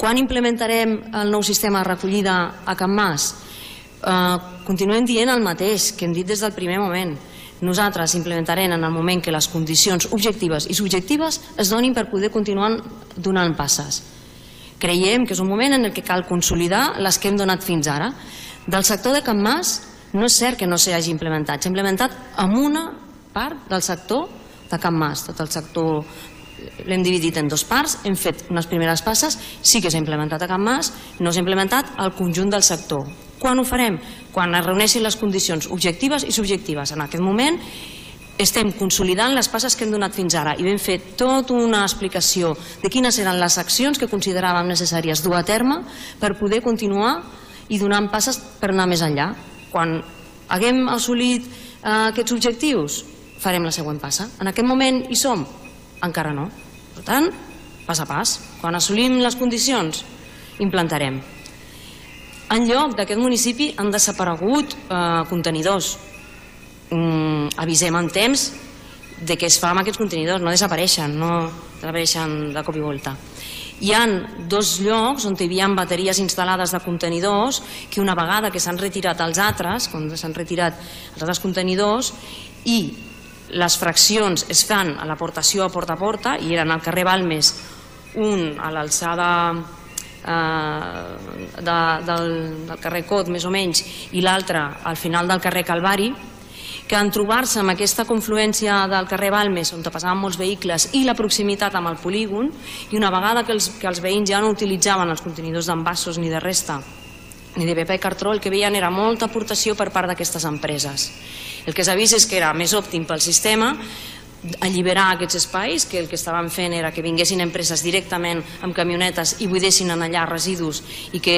Quan implementarem el nou sistema de recollida a Can Mas? Eh, continuem dient el mateix que hem dit des del primer moment. Nosaltres implementarem en el moment que les condicions objectives i subjectives es donin per poder continuar donant passes. Creiem que és un moment en el que cal consolidar les que hem donat fins ara. Del sector de Can Mas no és cert que no s'hagi implementat. S'ha implementat amb una part del sector de Can Mas. Tot el sector l'hem dividit en dos parts, hem fet unes primeres passes, sí que s'ha implementat a Can Mas, no s'ha implementat al conjunt del sector. Quan ho farem? Quan es reuneixin les condicions objectives i subjectives. En aquest moment estem consolidant les passes que hem donat fins ara i vam fer tota una explicació de quines eren les accions que consideràvem necessàries dur a terme per poder continuar i donant passes per anar més enllà. Quan haguem assolit eh, aquests objectius, farem la següent passa. En aquest moment hi som? Encara no. Per tant, pas a pas. Quan assolim les condicions, implantarem. En lloc d'aquest municipi han desaparegut eh, contenidors. Mm, avisem en temps de què es fa amb aquests contenidors, no desapareixen, no desapareixen de cop i volta. Hi han dos llocs on hi havia bateries instal·lades de contenidors que una vegada que s'han retirat els altres, quan s'han retirat els altres contenidors i les fraccions es fan a l'aportació a porta a porta i eren al carrer Balmes un a l'alçada eh, de, del, del carrer Cot més o menys i l'altre al final del carrer Calvari que en trobar-se amb aquesta confluència del carrer Balmes on passaven molts vehicles i la proximitat amb el polígon i una vegada que els, que els veïns ja no utilitzaven els contenidors d'envasos ni de resta ni de paper cartró, el que veien era molta aportació per part d'aquestes empreses. El que s'ha vist és que era més òptim pel sistema alliberar aquests espais, que el que estaven fent era que vinguessin empreses directament amb camionetes i buidessin en allà residus i que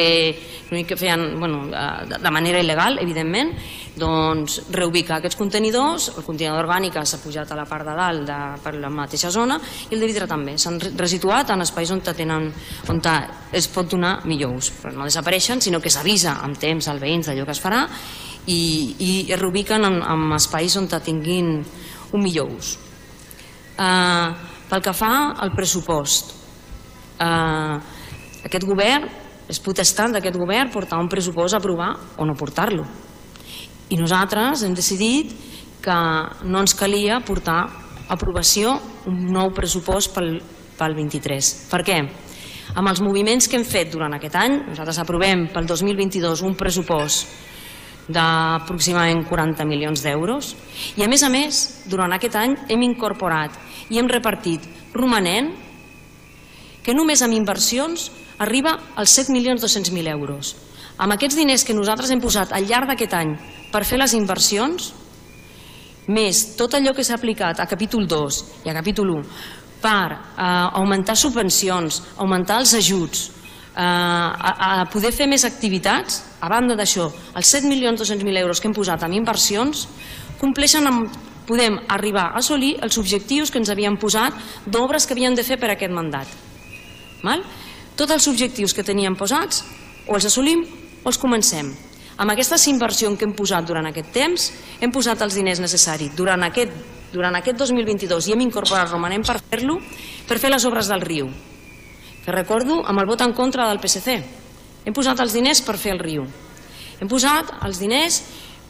l'únic que feien bueno, de manera il·legal, evidentment, doncs reubicar aquests contenidors, el contenidor orgànica s'ha pujat a la part de dalt de, per la mateixa zona i el de vidre també, s'han re- resituat en espais on, tenen, on es pot donar millor ús, però no desapareixen, sinó que s'avisa amb temps als veïns d'allò que es farà i, i es reubiquen en, en espais on tinguin un millor ús. Uh, pel que fa al pressupost, uh, aquest govern, és potestat d'aquest govern portar un pressupost a aprovar o no portar-lo. I nosaltres hem decidit que no ens calia portar aprovació un nou pressupost pel, pel 23. Per què? Amb els moviments que hem fet durant aquest any, nosaltres aprovem pel 2022 un pressupost d'aproximadament 40 milions d'euros i a més a més durant aquest any hem incorporat i hem repartit romanent que només amb inversions arriba als 7 milions 200.000 euros. Amb aquests diners que nosaltres hem posat al llarg d'aquest any per fer les inversions, més tot allò que s'ha aplicat a capítol 2 i a capítol 1 per eh, augmentar subvencions, augmentar els ajuts, a, a poder fer més activitats, a banda d'això, els 7 milions 200.000 euros que hem posat en inversions, compleixen amb, podem arribar a assolir els objectius que ens havíem posat d'obres que havíem de fer per aquest mandat. Val? Tots els objectius que teníem posats o els assolim o els comencem. Amb aquesta inversió que hem posat durant aquest temps, hem posat els diners necessaris durant aquest, durant aquest 2022 i hem incorporat romanent per fer-lo, per fer les obres del riu. Que recordo amb el vot en contra del PSC. Hem posat els diners per fer el riu. Hem posat els diners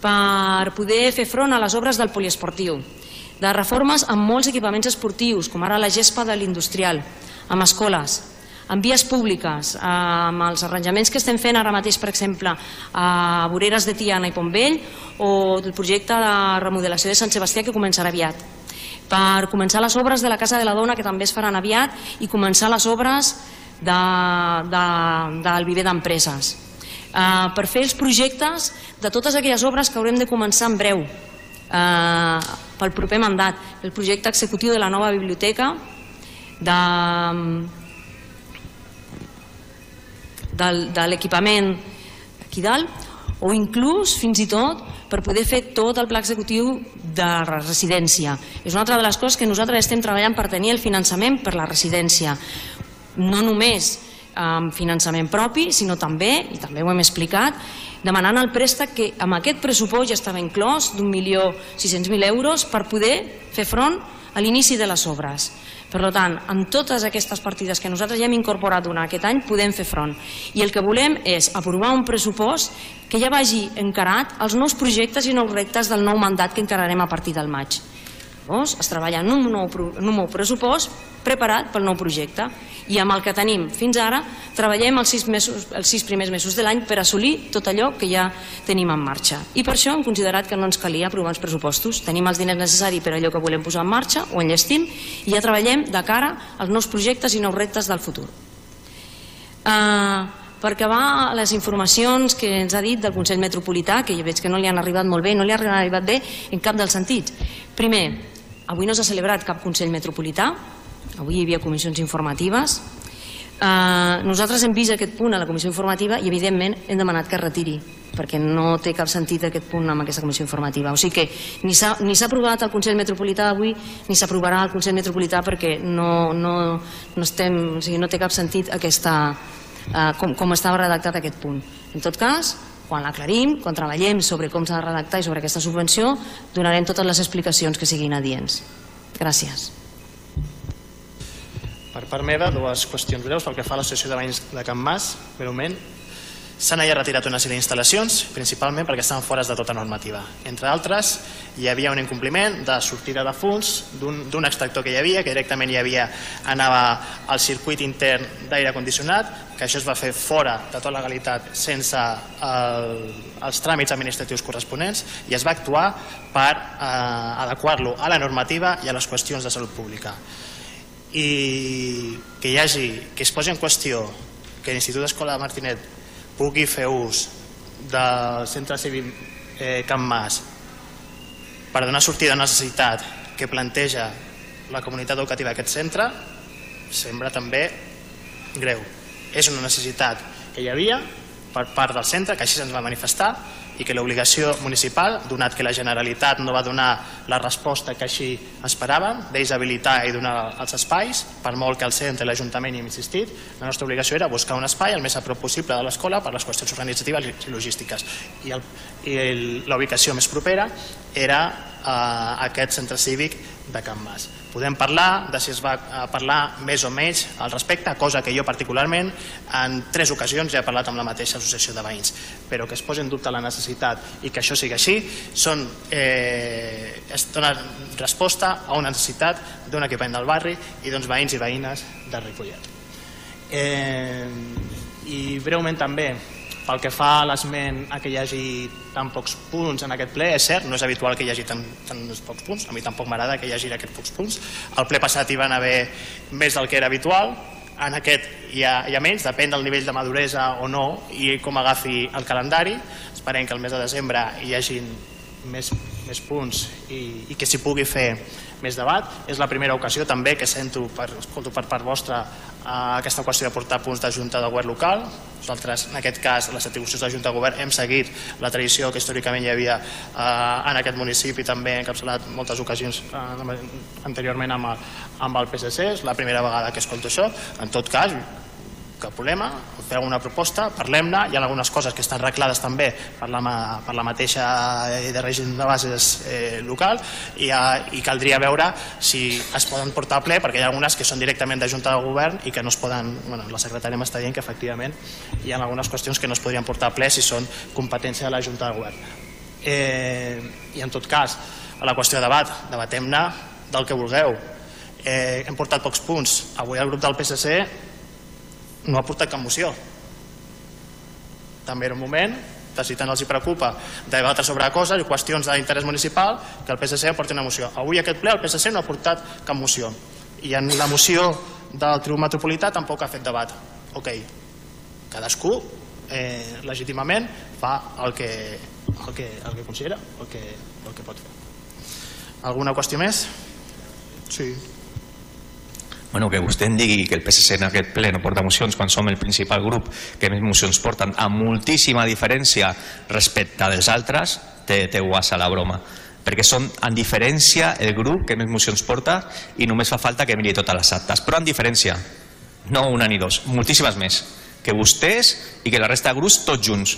per poder fer front a les obres del poliesportiu, de reformes amb molts equipaments esportius, com ara la gespa de l'industrial, amb escoles, amb vies públiques, amb els arranjaments que estem fent ara mateix, per exemple, a Voreres de Tiana i Pontvell, o el projecte de remodelació de Sant Sebastià que començarà aviat per començar les obres de la Casa de la Dona que també es faran aviat i començar les obres de, de, del viver d'empreses. Eh, per fer els projectes de totes aquelles obres que haurem de començar en breu eh, pel proper mandat. El projecte executiu de la nova biblioteca de, del, de l'equipament aquí dalt o inclús fins i tot per poder fer tot el pla executiu de la residència. És una altra de les coses que nosaltres estem treballant per tenir el finançament per la residència. No només amb finançament propi, sinó també, i també ho hem explicat, demanant el préstec que amb aquest pressupost ja estava inclòs d'un milió 600.000 euros per poder fer front a l'inici de les obres. Per tant, amb totes aquestes partides que nosaltres ja hem incorporat durant aquest any podem fer front. I el que volem és aprovar un pressupost que ja vagi encarat als nous projectes i nous reptes del nou mandat que encararem a partir del maig. Llavors, es treballa en un, nou, en un nou pressupost preparat pel nou projecte i amb el que tenim fins ara treballem els sis, mesos, els sis primers mesos de l'any per assolir tot allò que ja tenim en marxa. I per això hem considerat que no ens calia aprovar els pressupostos. Tenim els diners necessaris per allò que volem posar en marxa o enllestim i ja treballem de cara als nous projectes i nous reptes del futur. Uh, per acabar les informacions que ens ha dit del Consell Metropolità, que jo veig que no li han arribat molt bé, no li han arribat bé en cap dels sentits. Primer, avui no s'ha celebrat cap Consell Metropolità, avui hi havia comissions informatives. Uh, nosaltres hem vist aquest punt a la comissió informativa i evidentment hem demanat que es retiri perquè no té cap sentit aquest punt amb aquesta comissió informativa. O sigui que ni s'ha aprovat el Consell Metropolità avui ni s'aprovarà el Consell Metropolità perquè no, no, no, estem, o sigui, no té cap sentit aquesta, uh, com, com estava redactat aquest punt. En tot cas, quan l'aclarim, quan treballem sobre com s'ha de redactar i sobre aquesta subvenció, donarem totes les explicacions que siguin adients. Gràcies. Per part meva, dues qüestions breus pel que fa a l'associació de veïns de Can Mas, breument. S'han allà retirat una sèrie d'instal·lacions, principalment perquè estaven fora de tota normativa. Entre altres, hi havia un incompliment de sortida de fons d'un extractor que hi havia, que directament hi havia, anava al circuit intern d'aire condicionat, que això es va fer fora de tota legalitat sense el, els tràmits administratius corresponents i es va actuar per eh, adequar-lo a la normativa i a les qüestions de salut pública i que hi hagi, que es posi en qüestió que l'Institut d'Escola de Martinet pugui fer ús del centre civil eh, Can Mas per donar sortida a necessitat que planteja la comunitat educativa d'aquest centre sembla també greu. És una necessitat que hi havia per part del centre, que així se'ns va manifestar, i que l'obligació municipal, donat que la Generalitat no va donar la resposta que així esperaven, d'ells habilitar i donar els espais, per molt que el centre i l'Ajuntament hi hem insistit, la nostra obligació era buscar un espai el més a prop possible de l'escola per les qüestions organitzatives i logístiques. I, el, i la ubicació més propera era eh, aquest centre cívic de Can Mas. Podem parlar de si es va eh, parlar més o menys al respecte, cosa que jo particularment en tres ocasions ja he parlat amb la mateixa associació de veïns, però que es posi en dubte la necessitat i que això sigui així, són, eh, es dona resposta a una necessitat d'un equipament del barri i d'uns veïns i veïnes de Ripollet. Eh, I breument també Pel que fa a l'esment a que hi hagi tan pocs punts en aquest ple, és cert, no és habitual que hi hagi tan, tan pocs punts, a mi tampoc m'agrada que hi hagi aquests pocs punts. Al ple passat hi van haver més del que era habitual, en aquest hi ha, hi ha menys, depèn del nivell de maduresa o no i com agafi el calendari. Esperem que el mes de desembre hi hagin més, més punts i, i que s'hi pugui fer més debat. És la primera ocasió també que sento per, escolto per part vostra aquesta qüestió de portar punts de Junta de Govern local. Nosaltres, en aquest cas, les atribucions de Junta de Govern, hem seguit la tradició que històricament hi havia eh, en aquest municipi, també encapçalat moltes ocasions eh, anteriorment amb el, amb el PSC. És la primera vegada que escolto això. En tot cas, cap problema, feu una proposta, parlem-ne, hi ha algunes coses que estan arreglades també per la, per la mateixa eh, de règim de bases eh, local i, eh, i caldria veure si es poden portar a ple, perquè hi ha algunes que són directament de Junta de Govern i que no es poden, bueno, la secretària m'està dient que efectivament hi ha algunes qüestions que no es podrien portar a ple si són competència de la Junta de Govern. Eh, I en tot cas, a la qüestió de debat, debatem-ne del que vulgueu. Eh, hem portat pocs punts. Avui el grup del PSC no ha portat cap moció. També era un moment de si tant els hi preocupa de debatre sobre coses i qüestions d'interès municipal que el PSC porti una moció. Avui aquest ple el PSC no ha portat cap moció. I en la moció del Tribunal Metropolità tampoc ha fet debat. Ok, cadascú eh, legítimament fa el que, el que, el que considera, el que, el que pot fer. Alguna qüestió més? Sí. Bueno, que vostè em digui que el PSC en aquest ple no porta mocions quan som el principal grup que més mocions porten amb moltíssima diferència respecte dels altres, té, té guassa la broma. Perquè són en diferència el grup que més mocions porta i només fa falta que miri totes les actes, però en diferència no una ni dos, moltíssimes més. Que vostès i que la resta de grups tots junts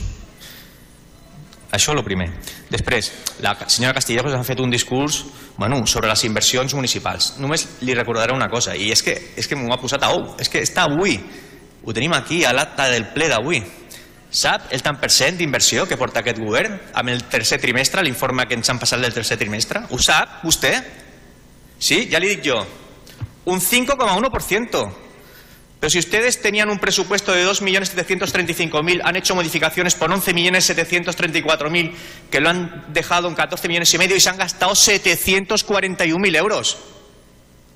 això el primer. Després, la senyora Castillejos ha fet un discurs bueno, sobre les inversions municipals. Només li recordaré una cosa, i és que, és que m'ho ha posat a ou. És que està avui, ho tenim aquí a l'acte del ple d'avui. Sap el tant per cent d'inversió que porta aquest govern amb el tercer trimestre, l'informe que ens han passat del tercer trimestre? Ho sap vostè? Sí, ya le dic jo. Un 5,1%. Pero si ustedes tenían un presupuesto de 2.735.000, han hecho modificaciones por 11.734.000, que lo han dejado en 14 millones y medio y se han gastado 741.000 euros.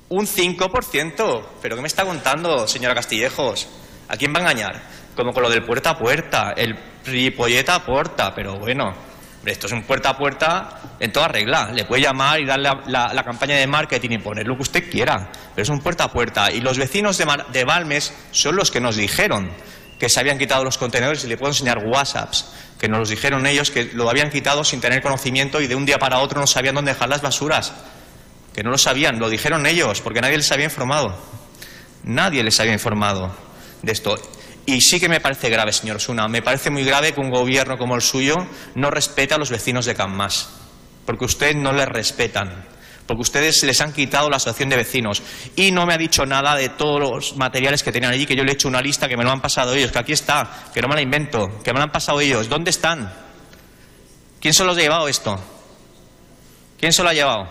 Un 5%. ¿Pero qué me está contando, señora Castillejos? ¿A quién va a engañar? Como con lo del puerta a puerta, el ripolleta a puerta, pero bueno, esto es un puerta a puerta en toda regla. Le puede llamar y darle la, campaña de marketing y poner lo que usted quiera, pero es un puerta a puerta. Y los vecinos de, Mar- Balmes son los que nos dijeron que se habían quitado los contenedores y le puedo enseñar WhatsApps, que nos los dijeron ellos que lo habían quitado sin tener conocimiento y de un día para otro no sabían dónde dejar las basuras. Que no lo sabían, lo dijeron ellos, porque nadie les había informado. Nadie les había informado de esto. Y sí que me parece grave, señor Osuna, me parece muy grave que un gobierno como el suyo no respete a los vecinos de Canmas, porque ustedes no les respetan, porque ustedes les han quitado la asociación de vecinos y no me ha dicho nada de todos los materiales que tenían allí, que yo le he hecho una lista que me lo han pasado ellos, que aquí está, que no me la invento, que me lo han pasado ellos. ¿Dónde están? ¿Quién se los ha llevado esto? ¿Quién se lo ha llevado?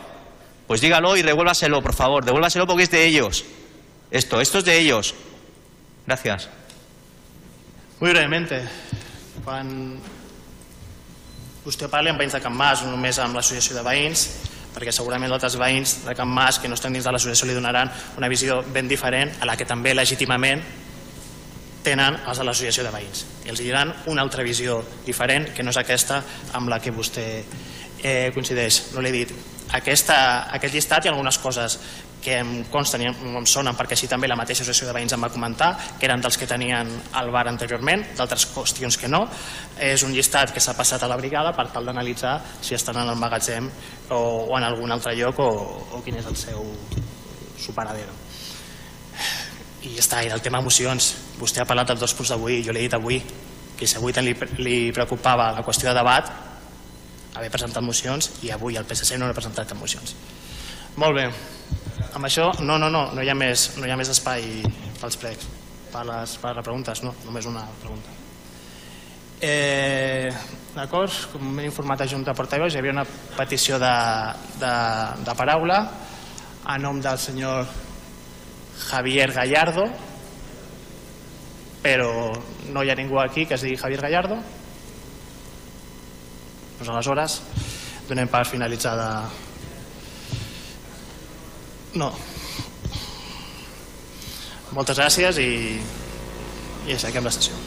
Pues dígalo y devuélvaselo, por favor, devuélvaselo porque es de ellos. Esto, esto es de ellos. Gracias. Muy brevemente, quan vostè parli amb veïns de Can Mas, no només amb l'associació de veïns, perquè segurament altres veïns de Can Mas que no estan dins de l'associació li donaran una visió ben diferent a la que també legítimament tenen els de l'associació de veïns. I els diran una altra visió diferent que no és aquesta amb la que vostè eh, coincideix. No l'he dit. Aquesta, aquest llistat hi ha algunes coses que em consten i em, sonen perquè així també la mateixa associació de veïns em va comentar que eren dels que tenien el bar anteriorment d'altres qüestions que no. És un llistat que s'ha passat a la brigada per tal d'analitzar si estan en el magatzem o, o en algun altre lloc o, o quin és el seu su paradero i ja està, i del tema emocions. Vostè ha parlat dels dos punts d'avui, jo l'he dit avui que si avui li, li preocupava la qüestió de debat haver presentat mocions i avui el PSC no ha presentat mocions. Molt bé amb això, no, no, no, no hi ha més, no hi ha més espai pels pregs, per les, per les preguntes, no, només una pregunta. Eh, D'acord, com m'he informat a Junta Portaveus, hi havia una petició de, de, de paraula a nom del senyor Javier Gallardo però no hi ha ningú aquí que es digui Javier Gallardo. Doncs aleshores donem per finalitzada... No. Moltes gràcies i, i aixequem la sessió.